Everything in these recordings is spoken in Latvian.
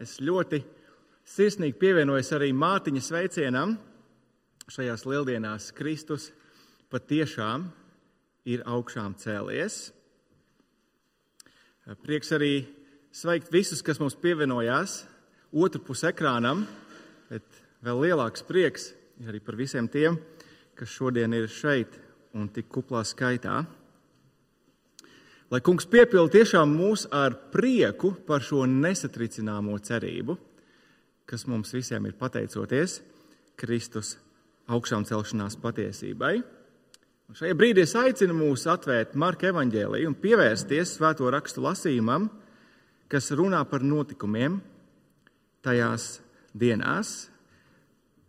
Es ļoti sirsnīgi pievienojos arī mātiņa sveicienam. Šajās lieldienās Kristus patiešām ir augšām cēlies. Prieks arī sveikt visus, kas mums pievienojās otru pusi ekrānam, bet vēl lielāks prieks arī par visiem tiem, kas šodien ir šeit un tik kuplā skaitā lai kungs piepilda tiešām mūs ar prieku par šo nesatricināmo cerību, kas mums visiem ir pateicoties Kristus augšām celšanās patiesībai. Un šajā brīdī es aicinu mūs atvērt Marka evaņģēlīju un pievērsties svēto rakstu lasījumam, kas runā par notikumiem tajās dienās.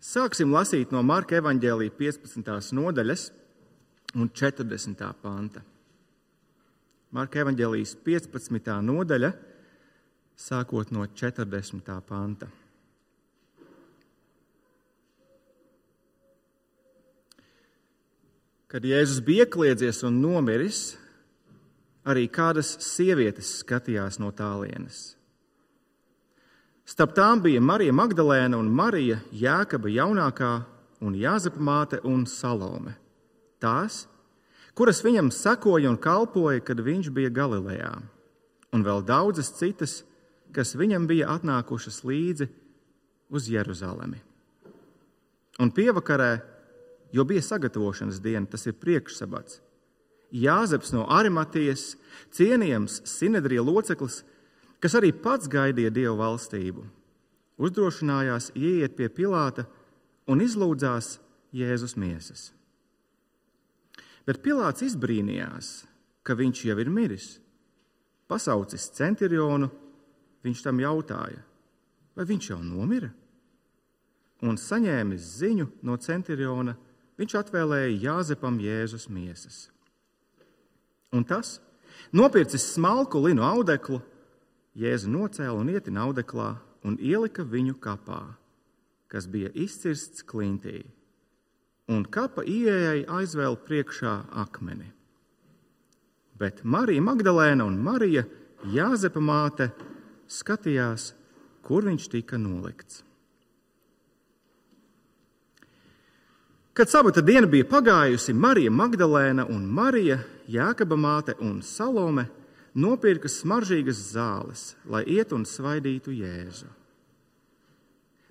Sāksim lasīt no Marka evaņģēlīja 15. nodaļas un 40. panta. Marka evanģēlijas 15. nodaļa, sākot no 40. panta. Kad Jēzus bija kliedzies un nomiris, arī kādas sievietes skatījās no tālienes. Starp tām bija Marija Magdalēna un Marija Jēkaba jaunākā un Jāzepa māte un Salome. Tās kuras viņam sekoja un kalpoja, kad viņš bija Galilejā, un vēl daudzas citas, kas viņam bija atnākušas līdzi uz Jeruzalemi. Un pievakarē, jo bija sagatavošanas diena, tas ir priekšsabats. Jāzeps no Arimatijas, cienījams Sinedrija loceklis, kas arī pats gaidīja dievu valstību, uzdrošinājās ieiet pie Pilāta un izlūdzās Jēzus miesas. Bet Pilārs izbrīnījās, ka viņš jau ir miris. Pasaucis centurionu, viņš tam jautāja, vai viņš jau nomira? Un saņēmis ziņu no centuriona, viņš atvēlēja Jāzepam Jēzus miesas. Un tas, nopircis smalku linu audeklu, Jēzu nocēla un ieti naudeklā un ielika viņu kapā, kas bija izcirsts klintī un kapa ieejai aizvēl priekšā akmeni. Bet Marija Magdalēna un Marija Jāzepa māte skatījās, kur viņš tika nolikts. Kad sabata diena bija pagājusi, Marija Magdalēna un Marija Jākaba māte un Salome nopirka smaržīgas zāles, lai iet un svaidītu Jēzu.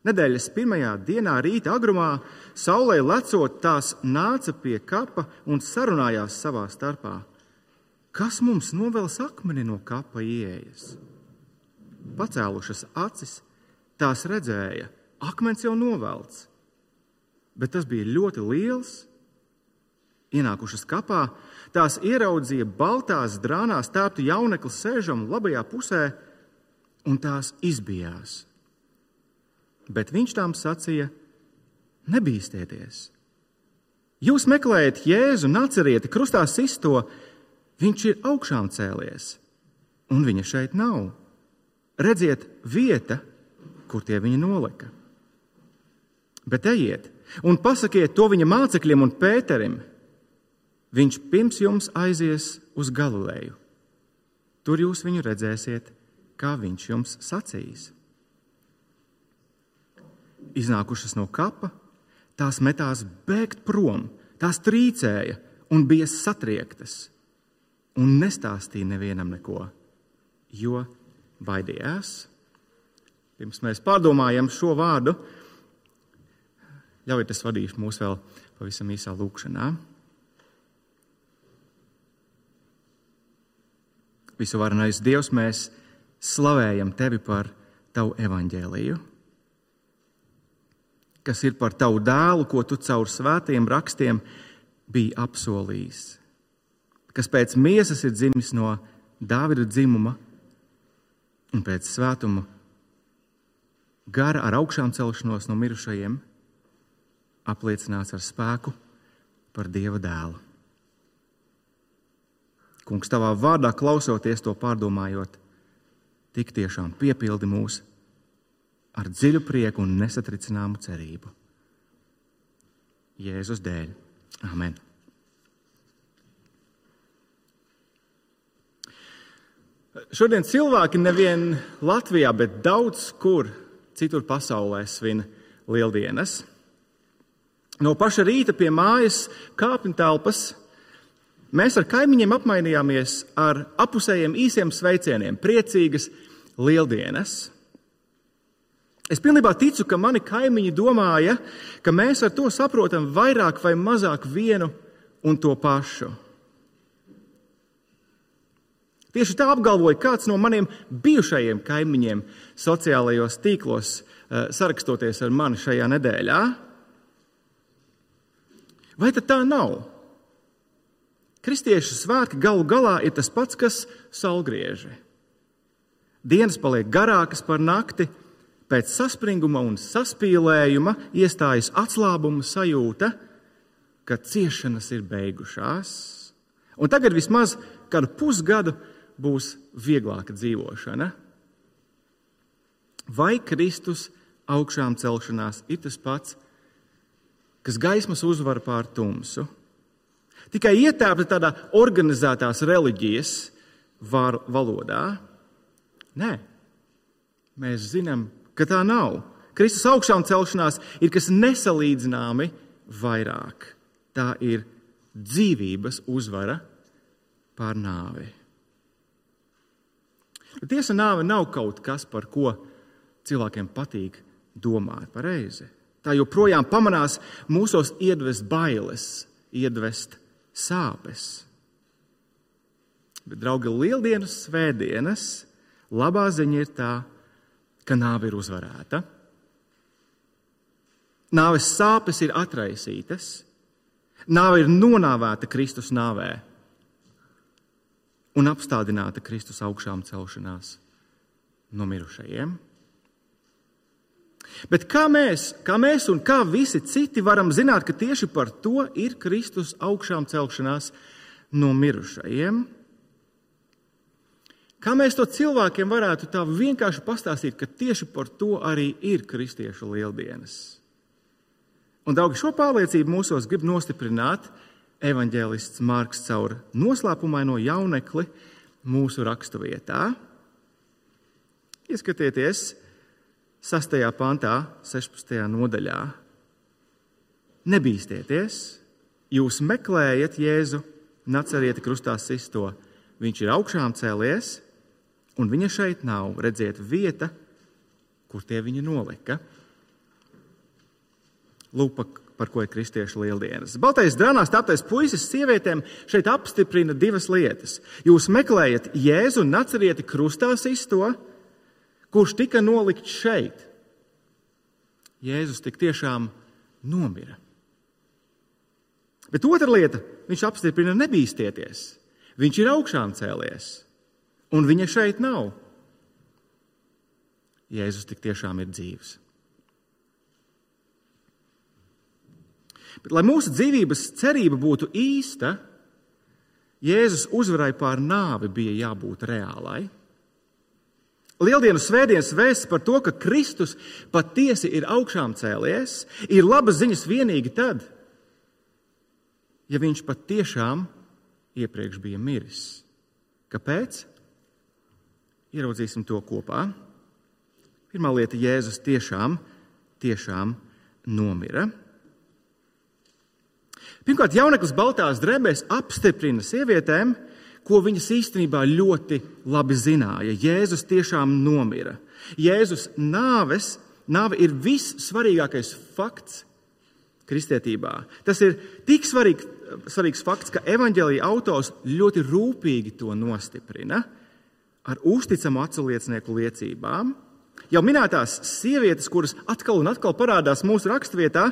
Nedēļas pirmajā dienā rīta agrumā saulē lecot tās nāca pie kapa un sarunājās savā starpā. Kas mums novels akmeni no kapa ieejas? Pacēlušas acis, tās redzēja, akmens jau novelts, bet tas bija ļoti liels. Ienākušas kapā, tās ieraudzīja baltās drānās tērptu jaunekli sēžam labajā pusē, un tās izbijās bet viņš tām sacīja: Nebīsties! Jūs meklējat Jēzu, naceriet, krustā sisto, viņš ir augšām cēlies, un viņa šeit nav. Redziet, vieta, kur tie viņa nolika. Bet ejiet un pasakiet to viņa mācekļiem un pēterim. Viņš pirms jums aizies uz Galileju. Tur jūs viņu redzēsiet, kā viņš jums sacīs iznākušas no kapa, tās metās bēgt prom, tās trīcēja un bija satriektas, un nestāstīja nevienam neko, jo baidījās. Pirms mēs pārdomājam šo vārdu, ļaujiet, es vadīšu mūs vēl pavisam īsā lūkšanā. Visuvarenais Dievs, mēs slavējam Tevi par Tavu evaņģēliju kas ir par tavu dēlu, ko tu caur svētajiem rakstiem biji apsolījis, kas pēc miesas ir dzimis no Dāvida dzimuma un pēc svētuma gara ar augšām celšanos no mirušajiem, apliecināts ar spēku par Dieva dēlu. Kungs, tavā vārdā klausoties to pārdomājot, tik tiešām piepildi mūsu ar dziļu prieku un nesatricināmu cerību. Jēzus dēļ. Amen. Šodien cilvēki nevien Latvijā, bet daudz kur citur pasaulē svin lieldienas. No paša rīta pie mājas kāpņu telpas mēs ar kaimiņiem apmainījāmies ar apusējiem īsiem sveicieniem, priecīgas lieldienas. Es pilnībā ticu, ka mani kaimiņi domāja, ka mēs ar to saprotam vairāk vai mazāk vienu un to pašu. Tieši tā apgalvoja kāds no maniem bijušajiem kaimiņiem sociālajos tīklos, eh, sarakstoties ar mani šajā nedēļā. Vai tā nav? Kristiešu svētki galu galā ir tas pats, kas saulgrieži. Dienas paliek garākas par nakti, pēc saspringuma un saspīlējuma iestājas atslābuma sajūta, ka ciešanas ir beigušās. Un tagad vismaz kādu pusgadu būs vieglāka dzīvošana. Vai Kristus augšām celšanās ir tas pats, kas gaismas uzvara pār tumsu? Tikai ietēpta tādā organizētās reliģijas valodā. Nē, mēs zinām, ka tā nav. Kristus augšām celšanās ir kas nesalīdzināmi vairāk. Tā ir dzīvības uzvara pār nāvi. Tiesa, nāve nav kaut kas, par ko cilvēkiem patīk domāt pareizi. Tā joprojām pamanās mūsos iedvest bailes, iedvest sāpes. Bet, draugi, lieldienas svētdienas labā ziņa ir tā, ka ka nāve ir uzvarēta. Nāves sāpes ir atraisītas, nāve ir nonāvēta Kristus nāvē un apstādināta Kristus augšām celšanās no mirušajiem. Bet kā mēs, kā mēs un kā visi citi varam zināt, ka tieši par to ir Kristus augšām celšanās no mirušajiem? Kā mēs to cilvēkiem varētu tā vienkārši pastāstīt, ka tieši par to arī ir kristiešu lieldienas? Un daudz šo pārliecību mūsos grib nostiprināt evanģēlists Marks caur noslēpumaino jaunekli mūsu raksturvietā. Ieskatieties 6. pantā, 16. nodaļā. Nebīsties, jūs meklējat Jēzu, nacerieti krustā sisto. Viņš ir augšām cēlies, un viņa šeit nav. Redziet, vieta, kur tie viņa nolika. Lūk, par ko ir kristiešu lieldienas. Baltais drānās tāpēc puisis sievietēm šeit apstiprina divas lietas. Jūs meklējat Jēzu un nacerieti krustā sisto, kurš tika nolikts šeit. Jēzus tik tiešām nomira. Bet otra lieta, viņš apstiprina nebīsties. Viņš ir augšām cēlies un viņa šeit nav. Jēzus tik tiešām ir dzīves. Bet, lai mūsu dzīvības cerība būtu īsta, Jēzus uzvarai pār nāvi bija jābūt reālai. Lieldienas svētdienas vēsts par to, ka Kristus patiesi ir augšām cēlies, ir labas ziņas vienīgi tad, ja viņš patiešām iepriekš bija miris. Kāpēc? Ieraudzīsim to kopā. Pirmā lieta - Jēzus tiešām, tiešām nomira. Pirmkārt, jauneklis Baltās drēbēs apstiprina sievietēm, ko viņas īstenībā ļoti labi zināja. Jēzus tiešām nomira. Jēzus nāves, nāve ir vissvarīgākais fakts kristietībā. Tas ir tik svarīgs, svarīgs fakts, ka evaņģēlīja autors ļoti rūpīgi to nostiprina ar uzticamu atsauliecinieku liecībām. Jau minētās sievietes, kuras atkal un atkal parādās mūsu raksturvietā,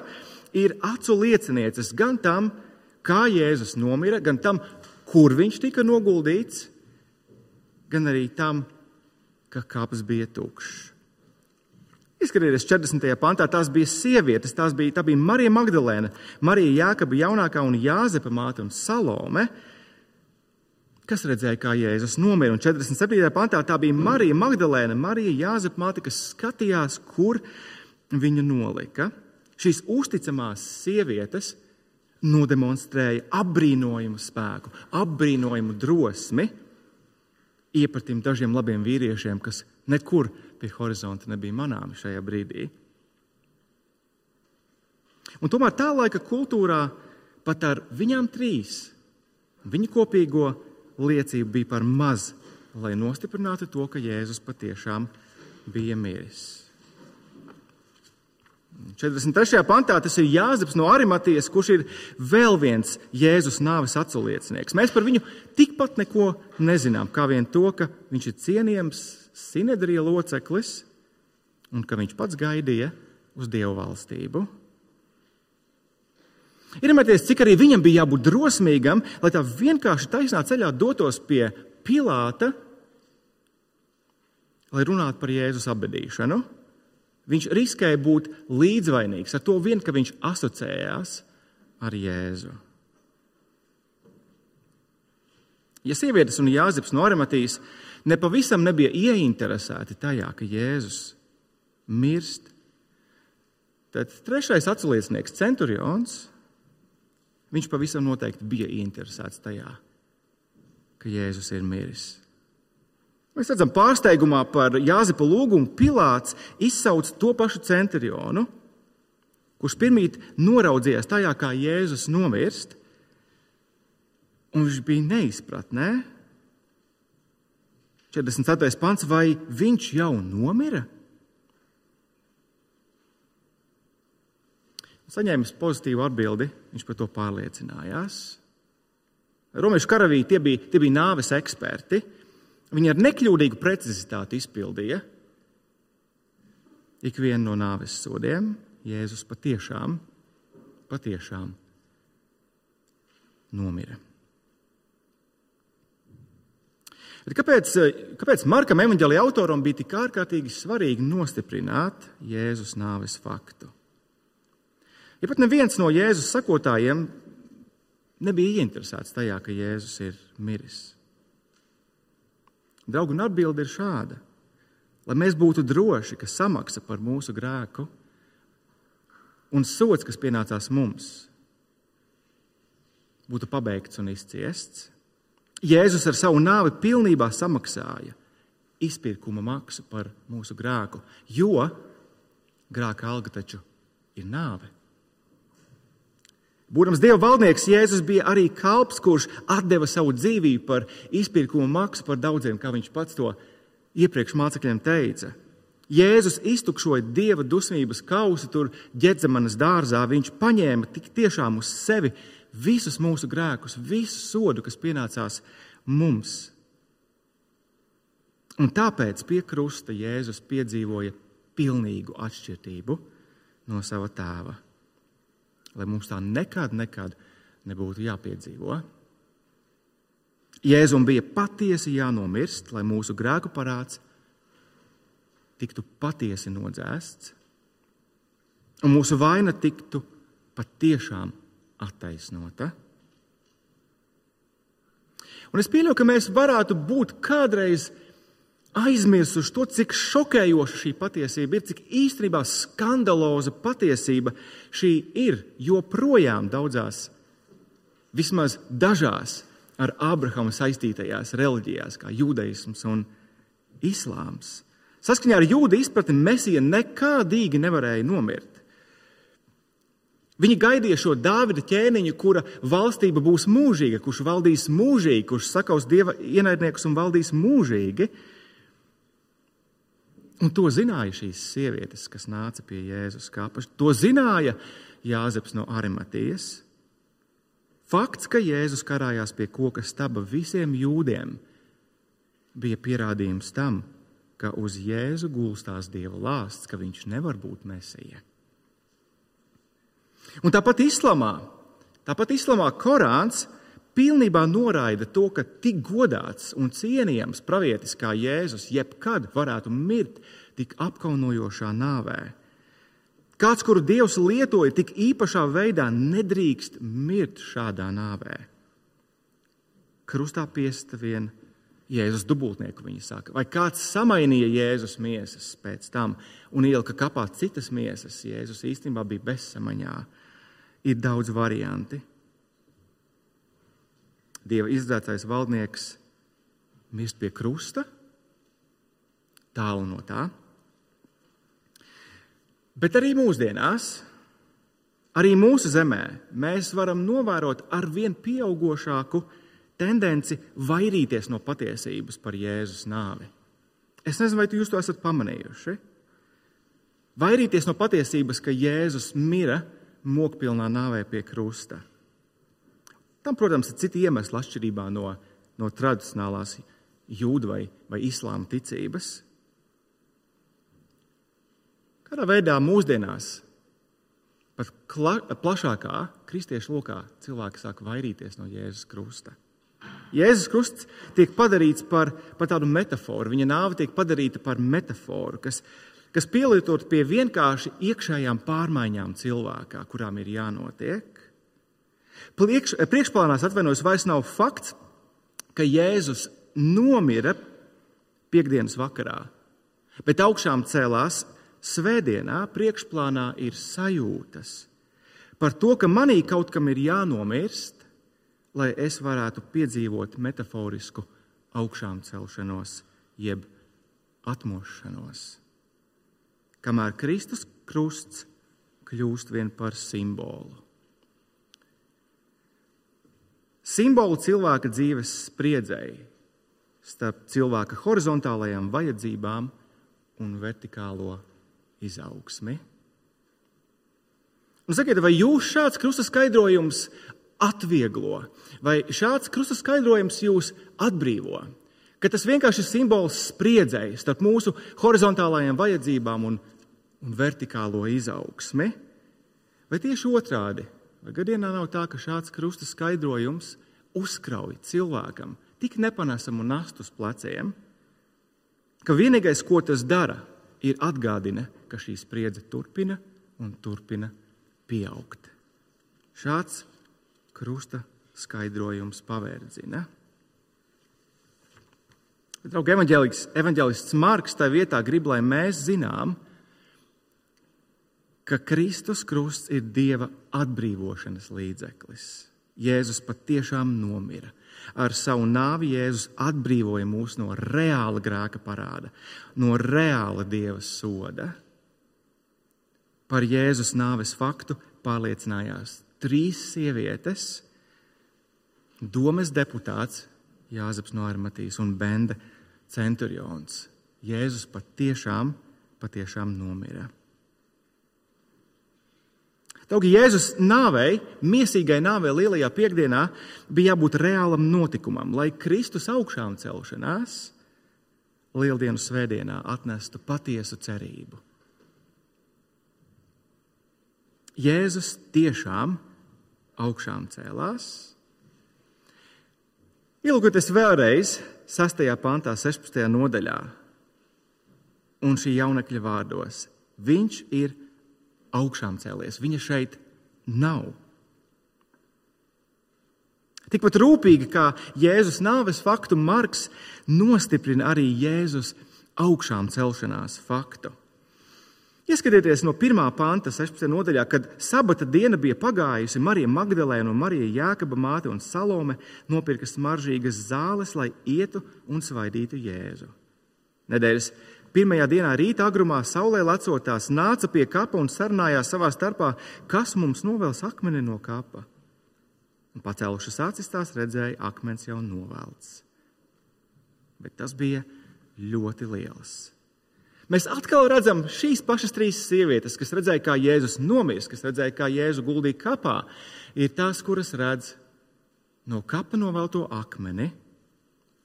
ir acu liecinieces gan tam, kā Jēzus nomira, gan tam, kur viņš tika noguldīts, gan arī tam, ka kāps bija tukšs. Izskatieties, 40. pantā tās bija sievietes, tās bija, tā bija Marija Magdalēna, Marija Jākaba jaunākā un Jāzepa māte un Salome kas redzēja, kā Jēzus nomira. Un 47. pantā tā bija Marija Magdalēna, Marija Jāzepa māte, kas skatījās, kur viņu nolika. Šīs uzticamās sievietes nodemonstrēja apbrīnojumu spēku, apbrīnojumu drosmi, iepratim dažiem labiem vīriešiem, kas nekur pie horizonta nebija manāmi šajā brīdī. Un tomēr tā laika kultūrā pat ar viņām trīs viņa kopīgo liecību bija par maz, lai nostiprinātu to, ka Jēzus patiešām bija miris. 43. pantā tas ir Jāzeps no Arimatijas, kurš ir vēl viens Jēzus nāves aculiecinieks. Mēs par viņu tikpat neko nezinām, kā vien to, ka viņš ir cienījams Sinedrija loceklis un ka viņš pats gaidīja uz Dievu valstību. Iedomājieties, cik arī viņam bija jābūt drosmīgam, lai tā vienkārši taisnā ceļā dotos pie Pilāta, lai runātu par Jēzus apbedīšanu. Viņš riskēja būt līdzvainīgs ar to vien, ka viņš asociējās ar Jēzu. Ja sievietes un Jāzeps no Arimatīs nepavisam nebija ieinteresēti tajā, ka Jēzus mirst, tad trešais atsliecinieks, centurions, viņš pavisam noteikti bija ieinteresēts tajā, ka Jēzus ir miris. Mēs redzam, pārsteigumā par Jāzepa lūgumu Pilārs izsauc to pašu centurionu, kurš pirmīt noraudzījās tajā, kā Jēzus nomirst, un viņš bija neizpratnē. 44. pants, vai viņš jau nomira? Saņēmis pozitīvu atbildi, viņš par to pārliecinājās. Romiešu karavīri tie bija, tie bija nāves eksperti. Viņi ar nekļūdīgu precizitāti izpildīja ikvienu no nāves sodiem. Jēzus patiešām, patiešām nomira. Bet kāpēc, kāpēc Markam evanģēlīja autoram bija tik ārkārtīgi svarīgi nostiprināt Jēzus nāves faktu? Ja pat neviens no Jēzus sakotājiem nebija ieinteresēts tajā, ka Jēzus ir miris. Draugi, un atbilde ir šāda. Lai mēs būtu droši, ka samaksa par mūsu grēku un sots, kas pienācās mums, būtu pabeigts un izciests, Jēzus ar savu nāvi pilnībā samaksāja izpirkuma maksu par mūsu grēku, jo grēka alga taču ir nāve. Būdams Dieva valdnieks, Jēzus bija arī kalps, kurš deva savu dzīvību par izpirkumu maksu par daudziem, kā viņš pats to iepriekš mācekļiem teica. Jēzus iztukšoja Dieva dusmības kausu tur ģedzemanas dārzā. Viņš paņēma tik tiešām uz sevi visus mūsu grēkus, visu sodu, kas pienācās mums. Un tāpēc pie krusta Jēzus piedzīvoja pilnīgu atšķirību no sava tēva lai mums tā nekad, nekad nebūtu jāpiedzīvo. Jēzum bija patiesi jānomirst, lai mūsu grēku parāds tiktu patiesi nodzēsts, un mūsu vaina tiktu patiešām attaisnota. Un es pieļauju, ka mēs varētu būt kādreiz aizmirsuši to, cik šokējoša šī patiesība ir, cik īstenībā skandaloza patiesība šī ir joprojām daudzās, vismaz dažās ar Abrahamu saistītajās reliģijās, kā jūdaisms un islāms. Saskaņā ar jūdu izpratni Mēsija nekādīgi nevarēja nomirt. Viņi gaidīja šo Dāvida ķēniņu, kura valstība būs mūžīga, kurš valdīs mūžīgi, kurš sakaus dieva ienaidniekus un valdīs mūžīgi. Un to zināja šīs sievietes, kas nāca pie Jēzus kāpa. To zināja Jāzeps no Arimatijas. Fakts, ka Jēzus karājās pie koka staba visiem jūdiem, bija pierādījums tam, ka uz Jēzu gulstās dieva lāsts, ka viņš nevar būt mesija. Un tāpat islamā, tāpat islamā Korāns pilnībā noraida to, ka tik godāts un cienījams pravietis kā Jēzus jebkad varētu mirt tik apkaunojošā nāvē. Kāds, kuru Dievs lietoja tik īpašā veidā, nedrīkst mirt šādā nāvē. Krustā piesta vien Jēzus dubultnieku, viņa saka. Vai kāds samainīja Jēzus miesas pēc tam un ielika kapā citas miesas? Jēzus īstenībā bija bezsamaņā. Ir daudz varianti. Dieva izdzētais valdnieks mirst pie krusta, tālu no tā. Bet arī mūsdienās, arī mūsu zemē, mēs varam novērot ar vien pieaugušāku tendenci vairīties no patiesības par Jēzus nāvi. Es nezinu, vai jūs to esat pamanījuši. Vairīties no patiesības, ka Jēzus mira mokpilnā nāvē pie krusta. Tam, protams, ir citi iemesli atšķirībā no, no tradicionālās jūdu vai, vai islāma ticības. Kādā veidā mūsdienās, pat kla, plašākā kristiešu lokā, cilvēki sāk vairīties no Jēzus krusta. Jēzus krusts tiek padarīts par, par tādu metaforu. Viņa nāve tiek padarīta par metaforu, kas, kas pielietot pie vienkārši iekšējām pārmaiņām cilvēkā, kurām ir jānotiek. Priekš, priekšplānā atvainojas vairs nav fakts, ka Jēzus nomira piekdienas vakarā, bet augšām cēlās svētdienā. Priekšplānā ir sajūtas par to, ka manī kaut kam ir jānomirst, lai es varētu piedzīvot metaforisku augšām celšanos, jeb atmošanos. Kamēr Kristus krusts kļūst vien par simbolu. Simbolu cilvēka dzīves spriedzēji starp cilvēka horizontālajām vajadzībām un vertikālo izaugsmi. Un sakiet, vai jūs šāds krusta skaidrojums atvieglo, vai šāds krusta skaidrojums jūs atbrīvo? Ka tas vienkārši ir simbols spriedzēji starp mūsu horizontālajām vajadzībām un, un vertikālo izaugsmi? Vai tieši otrādi? Vai gadienā nav tā, ka šāds krusta skaidrojums uzkrauj cilvēkam tik nepanesamu nastu uz pleciem, ka vienīgais, ko tas dara, ir atgādina, ka šī spriedze turpina un turpina pieaugt. Šāds krusta skaidrojums pavērdzina. Draugi, evanģēlists Marks tajā vietā grib, lai mēs zinām, ka Kristus krusts ir Dieva atbrīvošanas līdzeklis. Jēzus patiešām nomira. Ar savu nāvi Jēzus atbrīvoja mūs no reāla grēka parāda, no reāla Dieva soda. Par Jēzus nāves faktu pārliecinājās trīs sievietes, domes deputāts Jāzeps no Armatīs un Bende centurions. Jēzus patiešām, patiešām nomira. Taugi Jēzus nāvei, miesīgai nāvei lielajā piekdienā bija jābūt reālam notikumam, lai Kristus augšām celšanās lieldienu svētdienā atnestu patiesu cerību. Jēzus tiešām augšām cēlās. Ilgoties vēlreiz 6. pantā, 16. nodaļā, un šī jaunekļa vārdos, viņš ir augšām cēlies. Viņa šeit nav. Tikpat rūpīgi kā Jēzus nāves faktu, Marks nostiprina arī Jēzus augšām celšanās faktu. Ieskatieties no 1. panta, 16. nodaļā, kad sabata diena bija pagājusi, Marija Magdalēna un Marija Jākaba māte un Salome nopirka smaržīgas zāles, lai ietu un svaidītu Jēzu. Nedēļas Pirmajā dienā rīta agrumā saulē lecotās nāca pie kapa un sarunājās savā starpā, kas mums novēls akmeni no kapa. Un pacēlušas acis tās redzēja, akmens jau novelts. Bet tas bija ļoti liels. Mēs atkal redzam šīs pašas trīs sievietes, kas redzēja, kā Jēzus nomirst, kas redzēja, kā Jēzu guldīja kapā, ir tās, kuras redz no kapa novelto akmeni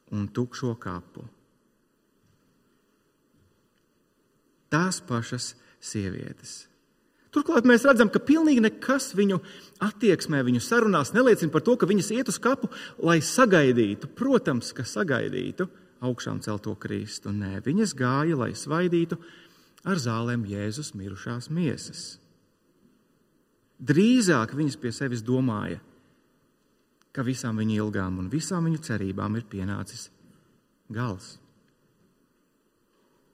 un tukšo kapu. Tās pašas sievietes. Turklāt mēs redzam, ka pilnīgi nekas viņu attieksmē, viņu sarunās neliecina par to, ka viņas iet uz kapu, lai sagaidītu, protams, ka sagaidītu augšām celto Kristu. Nē, viņas gāja, lai svaidītu ar zālēm Jēzus mirušās miesas. Drīzāk viņas pie sevis domāja, ka visām viņu ilgām un visām viņu cerībām ir pienācis gals.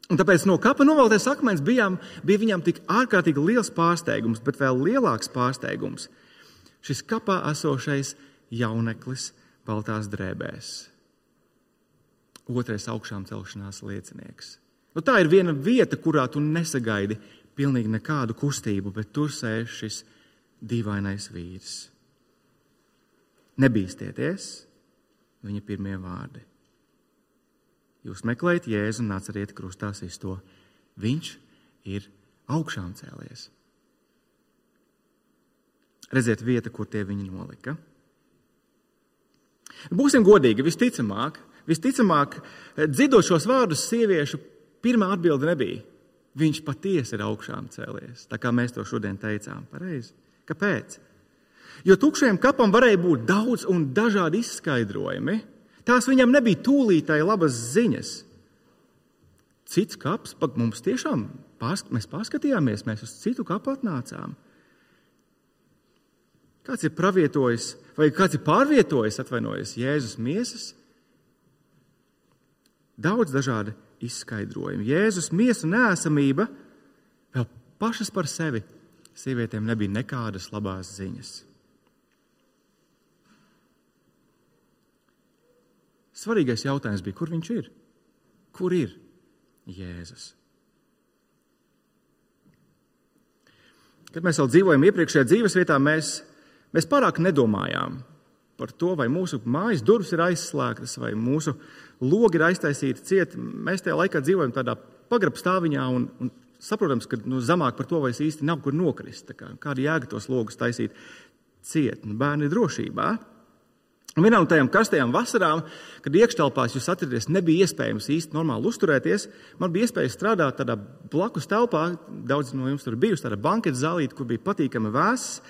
Un tāpēc no kapa noveltais akmens bijām, bija viņam tik ārkārtīgi liels pārsteigums, bet vēl lielāks pārsteigums - šis kapā esošais jauneklis baltās drēbēs. otrais augšām celšanās liecinieks. Nu, tā ir viena vieta, kurā tu nesagaidi pilnīgi nekādu kustību, bet tur sēž šis dīvainais vīrs. Nebīsties, viņa pirmie vārdi. Jūs meklējat Jēzu un nāciet krustā to. Viņš ir augšām cēlies. Redziet, vieta, kur tie viņi nolika. Būsim godīgi, visticamāk, visticamāk dzirdot vārdus, sieviešu pirmā atbilde nebija. Viņš patiesi ir augšām cēlies, tā kā mēs to šodien teicām. Pareizi. Kāpēc? Jo tukšajam kapam varēja būt daudz un dažādi izskaidrojumi. Tās viņam nebija tūlītēji labas ziņas. Cits kaps, pat mums tiešām pārsk mēs pārskatījāmies, mēs uz citu kapu atnācām. Kāds ir pravietojis, vai kāds ir pārvietojis, atvainojies, Jēzus miesas? Daudz dažādu izskaidrojumu. Jēzus miesu nēsamība vēl pašas par sevi sievietēm nebija nekādas labās ziņas. Svarīgais jautājums bija, kur viņš ir? Kur ir Jēzus? Kad mēs vēl dzīvojam iepriekšējā dzīves vietā, mēs, mēs pārāk nedomājām par to, vai mūsu mājas durvis ir aizslēgtas, vai mūsu logi ir aiztaisīti ciet. Mēs tajā laikā dzīvojam tādā pagrabstāviņā un, un saprotams, ka nu, zemāk par to vairs īsti nav kur nokrist. Kā, kāda jēga tos logus taisīt ciet, un bērni ir drošībā. Un vienā no tajām karstajām vasarām, kad iekštelpās jūs atraties, nebija iespējams īsti normāli uzturēties. Man bija iespēja strādāt tādā blakus telpā. Daudz no jums tur bijuši tāda banketa zālīte, kur bija patīkami vēss.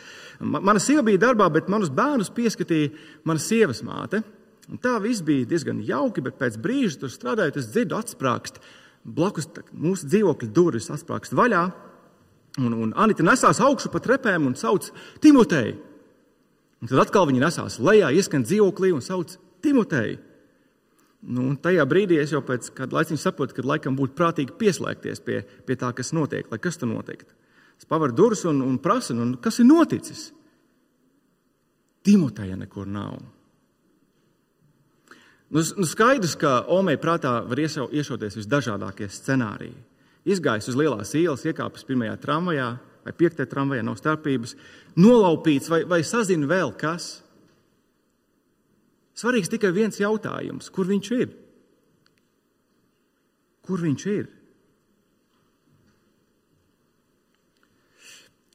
Mana sieva bija darbā, bet manus bērnus pieskatīja mana sievas māte. Un tā viss bija diezgan jauki, bet pēc brīža tur strādājot, es dzirdu atsprāgst blakus mūsu dzīvokļa durvis atsprāgst vaļā. Un, un Anita nesās augšu pa trepēm un sauc Timoteju. Un tad atkal viņa nesās lejā, ieskan dzīvoklī un sauc Timoteju. Nu, tajā brīdī es jau pēc kāda laika saprotu, ka laikam būtu prātīgi pieslēgties pie, pie tā, kas notiek, lai kas tur notiktu. Es pavaru durvis un, un prasu, nu, kas ir noticis. Timoteja nekur nav. Nu, nu skaidrs, ka Omei prātā var iešauties visdažādākie scenāriji. Izgājis uz lielās ielas, iekāpis pirmajā tramvajā vai piektajā tramvajā, nav starpības, nolaupīts vai, vai sazina vēl kas. Svarīgs tikai viens jautājums, kur viņš ir? Kur viņš ir?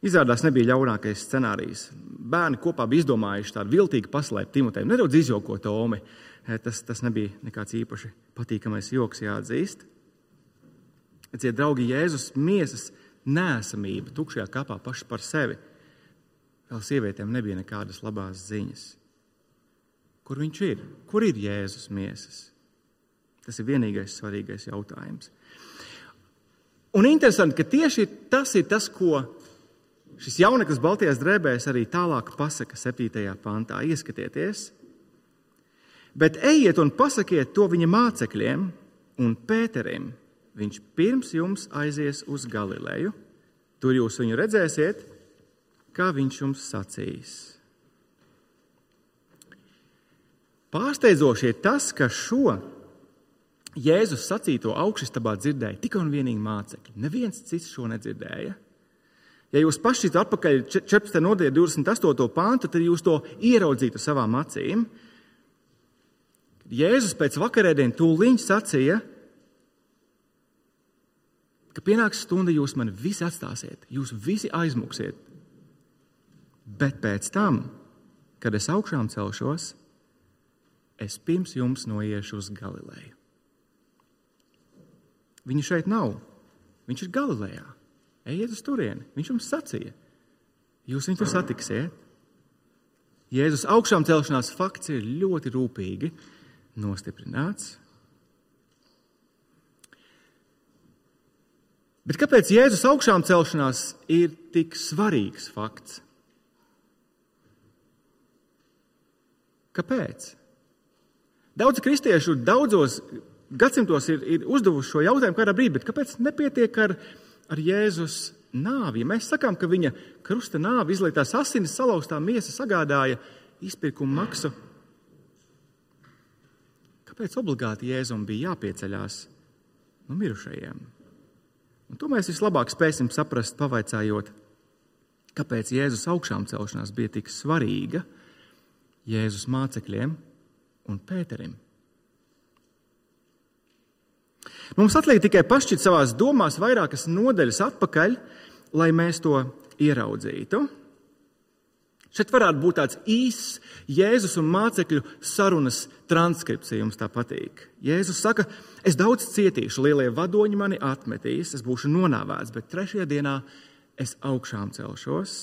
Izrādās nebija ļaunākais scenārijs. Bērni kopā bija izdomājuši tādu viltīgu paslēptu Timoteju, nedaudz izjokot Omi. Eh, tas, tas nebija nekāds īpaši patīkamais joks, jāatzīst. Ciet, draugi, Jēzus miesas nēsamība tukšajā kapā paši par sevi. Vēl sievietēm nebija nekādas labās ziņas. Kur viņš ir? Kur ir Jēzus miesas? Tas ir vienīgais svarīgais jautājums. Un interesanti, ka tieši tas ir tas, ko šis jauneklis Baltijas drēbēs arī tālāk pasaka 7. pantā. Ieskatieties, Bet ejiet un pasakiet to viņa mācekļiem un Pēterim. Viņš pirms jums aizies uz Galileju. Tur jūs viņu redzēsiet, kā viņš jums sacīs. Pārsteidzoši ir tas, ka šo Jēzus sacīto augšstabā dzirdēja tikai un vienīgi mācekļi. Neviens cits šo nedzirdēja. Ja jūs paši atpakaļ 14. nodaļā 28. pāntu, tad jūs to ieraudzītu savām acīm. Jēzus pēc vakarēdienas tūlīt sacīja, ka pienāks stunda, jūs mani visi atstāsiet, jūs visi aizmuksiet. Bet pēc tam, kad es augšām celšos, es pirms jums noiešu uz Galileju. Viņa šeit nav. Viņš ir Galilejā. Ejiet uz turieni. Viņš jums sacīja, jūs viņu tur satiksiet. Jēzus augšām celšanās fakts ir ļoti rūpīgi nostiprināts. Bet kāpēc Jēzus augšām celšanās ir tik svarīgs fakts? Kāpēc? Daudz kristiešu daudzos gadsimtos ir, ir uzdevuši šo jautājumu kādā brīdī, bet kāpēc nepietiek ar, ar Jēzus nāvi? Ja mēs sakām, ka viņa krusta nāve, izlietās asinis, salauztā miesa sagādāja izpirkuma maksu, Kāpēc obligāti Jēzum bija jāpieceļās no mirušajiem? Un to mēs vislabāk spēsim saprast, pavaicājot, kāpēc Jēzus augšām celšanās bija tik svarīga Jēzus mācekļiem un Pēterim. Mums atliek tikai pašķirt savās domās vairākas nodaļas atpakaļ, lai mēs to ieraudzītu. Šeit varētu būt tāds īss Jēzus un mācekļu sarunas transkripts, ja jums tā patīk. Jēzus saka, es daudz cietīšu, lielie vadoņi mani atmetīs, es būšu nonāvēts, bet trešajā dienā es augšām celšos.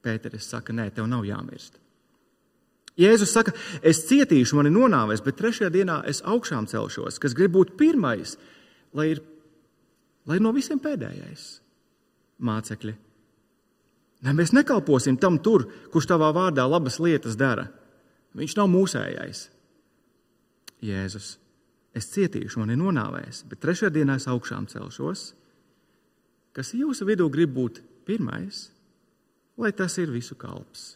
Pēteris saka, nē, tev nav jāmirst. Jēzus saka, es cietīšu, mani nonāvēs, bet trešajā dienā es augšām celšos, kas grib būt pirmais, lai ir, lai ir no visiem pēdējais mācekļi Lai mēs nekalposim tam tur, kurš tavā vārdā labas lietas dara. Viņš nav mūsējais. Jēzus, es cietīšu, man ir nonāvēs, bet trešajā dienā es augšām celšos. Kas jūsu vidū grib būt pirmais, lai tas ir visu kalps?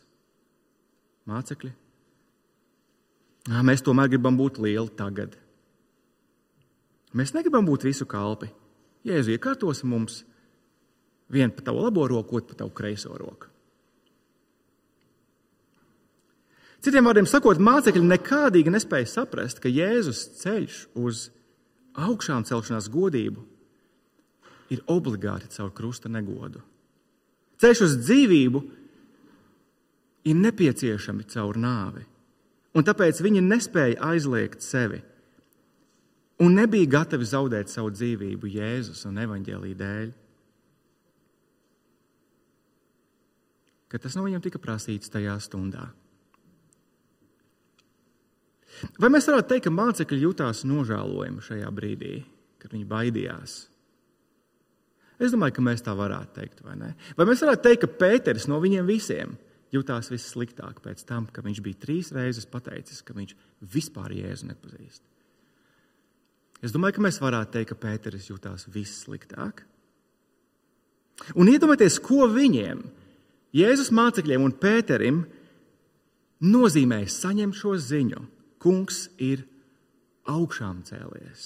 Mācekļi. Mēs tomēr gribam būt lieli tagad. Mēs negribam būt visu kalpi. Jēzu iekārtos mums, Vienu pa tavu labo roku, otru pa tavu kreiso roku. Citiem vārdiem sakot, mācekļi nekādīgi nespēja saprast, ka Jēzus ceļš uz augšām celšanās godību ir obligāti caur krusta negodu. Ceļš uz dzīvību ir nepieciešami caur nāvi, un tāpēc viņi nespēja aizliegt sevi un nebija gatavi zaudēt savu dzīvību Jēzus un evaņģēlīja dēļ. Ka tas no viņiem tika prasīts tajā stundā. Vai mēs varētu teikt, ka mācekļi jutās nožēlojami šajā brīdī, kad viņi baidījās? Es domāju, ka mēs tā varētu teikt, vai ne? Vai mēs varētu teikt, ka Pēters no viņiem visiem jutās vissliktāk pēc tam, ka viņš bija trīs reizes pateicis, ka viņš vispār jēzu nepazīst? Es domāju, ka mēs varētu teikt, ka Pēters jutās vissliktāk. Un iedomājieties, ko viņiem Jēzus mācekļiem un Pēterim nozīmēja saņemt šo ziņu. Kungs ir augšām cēlies.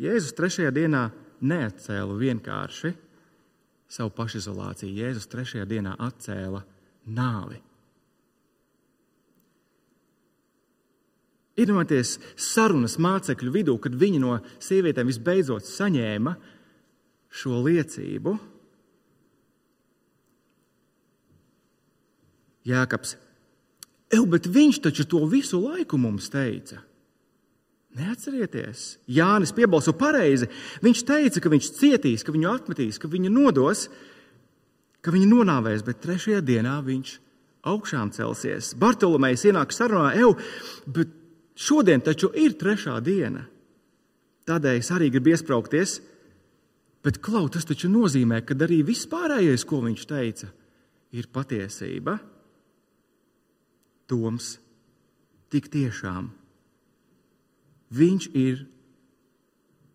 Jēzus trešajā dienā neatcēla vienkārši savu pašizolāciju. Jēzus trešajā dienā atcēla nāvi. Iedomājieties, sarunas mācekļu vidū, kad viņi no sievietēm visbeidzot saņēma šo liecību. Jēkabs, Ew, bet viņš taču to visu laiku mums teica. Neatcerieties, Jānis piebalso pareizi. Viņš teica, ka viņš cietīs, ka viņu atmetīs, ka viņu nodos, ka viņu nonāvēs, bet trešajā dienā viņš augšām celsies. Bartolomejs ienāk sarunā, Ew, bet šodien taču ir trešā diena. Tādēļ es arī gribu iesprāgties Bet klau, tas taču nozīmē, ka arī viss pārējais, ko viņš teica, ir patiesība. Toms tik tiešām viņš ir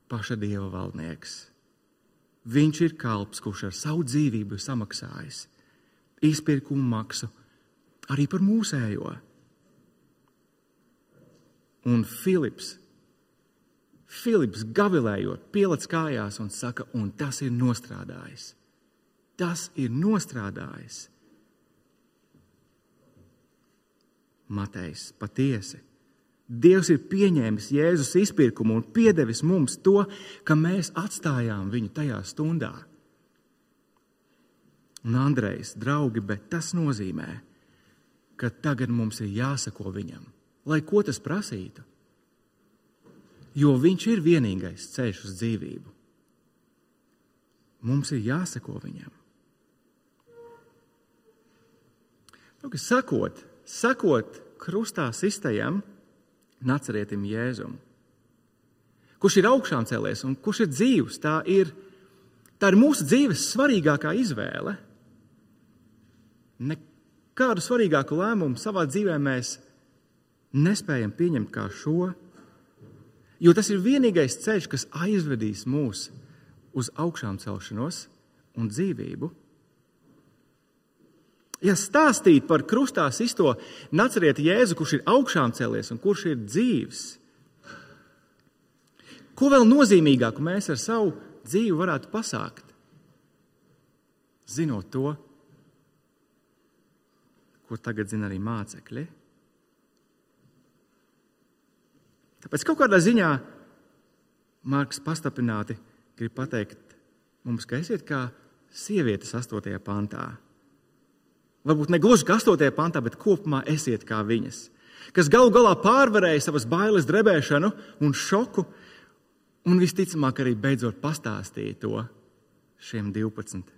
paša dieva valdnieks. Viņš ir kalps, kurš ar savu dzīvību samaksājis izpirkumu maksu arī par mūsējo. Un Filips Filips gavilējot, pielāc kājās un saka, un tas ir nostrādājis. Tas ir nostrādājis. Matejs patiesi. Dievs ir pieņēmis Jēzus izpirkumu un piedevis mums to, ka mēs atstājām viņu tajā stundā. Un Andrejs, draugi, bet tas nozīmē, ka tagad mums ir jāsako viņam, lai ko tas prasītu jo viņš ir vienīgais ceļš uz dzīvību. Mums ir jāsako viņam. Nu, sakot, sakot krustā sistajam, nacerietim Jēzum, kurš ir augšām cēlies un kurš ir dzīvs, tā ir, tā ir mūsu dzīves svarīgākā izvēle. Nekādu svarīgāku lēmumu savā dzīvē mēs nespējam pieņemt kā šo Jo tas ir vienīgais ceļš, kas aizvedīs mūs uz augšām celšanos un dzīvību. Ja stāstīt par krustā sisto nacerieti Jēzu, kurš ir augšām cēlies un kurš ir dzīves, ko vēl nozīmīgāku mēs ar savu dzīvi varētu pasākt? Zinot to, ko tagad zina arī mācekļi. Tāpēc kaut kādā ziņā Marks pastapināti grib pateikt mums, ka esiet kā sievietes 8. pantā. Varbūt ne gluži kā 8. pantā, bet kopumā esiet kā viņas, kas galu galā pārvarēja savas bailes, drebēšanu un šoku, un visticamāk arī beidzot pastāstīja to šiem 12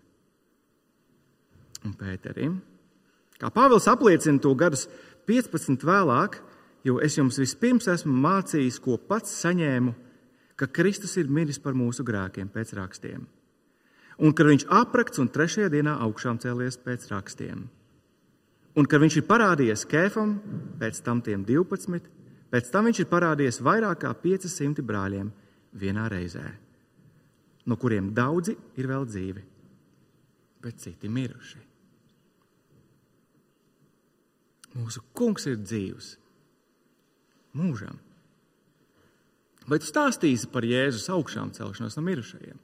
un Pēterim. Kā Pāvils apliecina to gadus 15 vēlāk, jo es jums vispirms esmu mācījis, ko pats saņēmu, ka Kristus ir miris par mūsu grēkiem pēc rakstiem un kad viņš aprakts un trešajā dienā augšām cēlies pēc rakstiem. Un kad viņš ir parādījies Kēfam, pēc tam tiem 12, pēc tam viņš ir parādījies vairāk kā 500 brāļiem vienā reizē, no kuriem daudzi ir vēl dzīvi, bet citi miruši. Mūsu kungs ir dzīvs mūžam. Vai tu stāstīsi par Jēzus augšām celšanos no mirušajiem?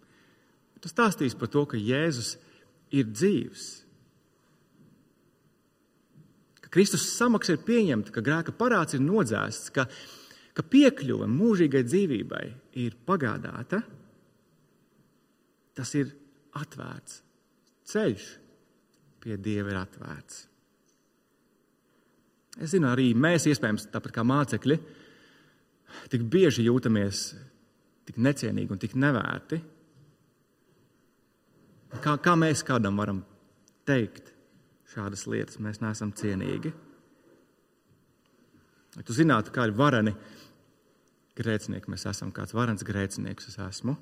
Tu stāstīsi par to, ka Jēzus ir dzīvs. Ka Kristus samaksa ir pieņemta, ka grēka parāds ir nodzēsts, ka, ka piekļuve mūžīgai dzīvībai ir pagādāta. Tas ir atvērts. Ceļš pie Dieva ir atvērts. Es zinu, arī mēs, iespējams, tāpat kā mācekļi, tik bieži jūtamies tik necienīgi un tik nevērti Kā, kā mēs kādam varam teikt šādas lietas? Mēs neesam cienīgi. Lai tu zinātu, kādi vareni grēcinieki mēs esam, kāds varens grēcinieks es esmu.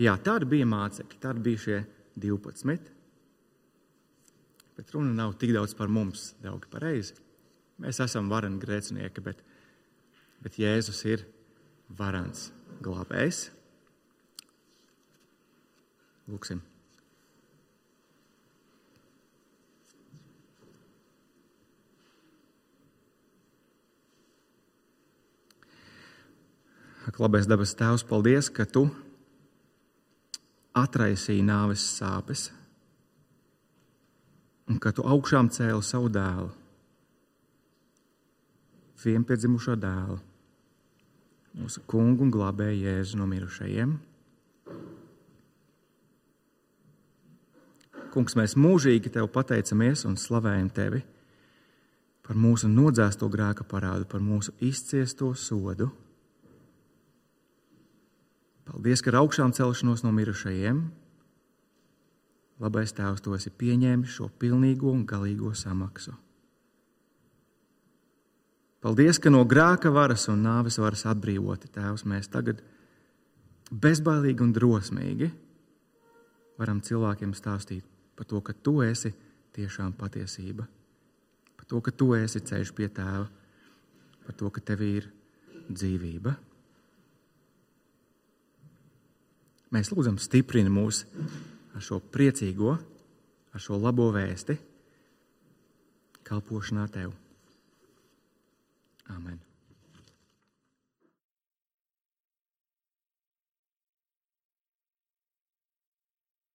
Jā, tādi bija mācekļi, tādi bija šie 12. Bet runa nav tik daudz par mums, draugi, pareizi. Mēs esam vareni grēcinieki, bet, bet Jēzus ir varans glābējs. Lūksim. Ak, labais dabas Tēvs, paldies, ka Tu atraisīji nāves sāpes un ka Tu augšām cēli savu dēlu, vienpiedzimušo dēlu, mūsu kungu un glābēju Jēzu no mirušajiem. Kungs, mēs mūžīgi Tev pateicamies un slavējam Tevi par mūsu nodzēsto grēka parādu, par mūsu izciesto sodu. Paldies, ka ar augšām celšanos no mirušajiem, labais Tēvs, to esi pieņēmis šo pilnīgo un galīgo samaksu. Paldies, ka no grēka varas un nāves varas atbrīvoti Tēvs, mēs tagad bezbailīgi un drosmīgi varam cilvēkiem stāstīt par to, ka tu esi tiešām patiesība, par to, ka tu esi ceļš pie tēva, par to, ka tev ir dzīvība. Mēs lūdzam, stiprini mūs ar šo priecīgo, ar šo labo vēsti, kalpošanā tev. Amen.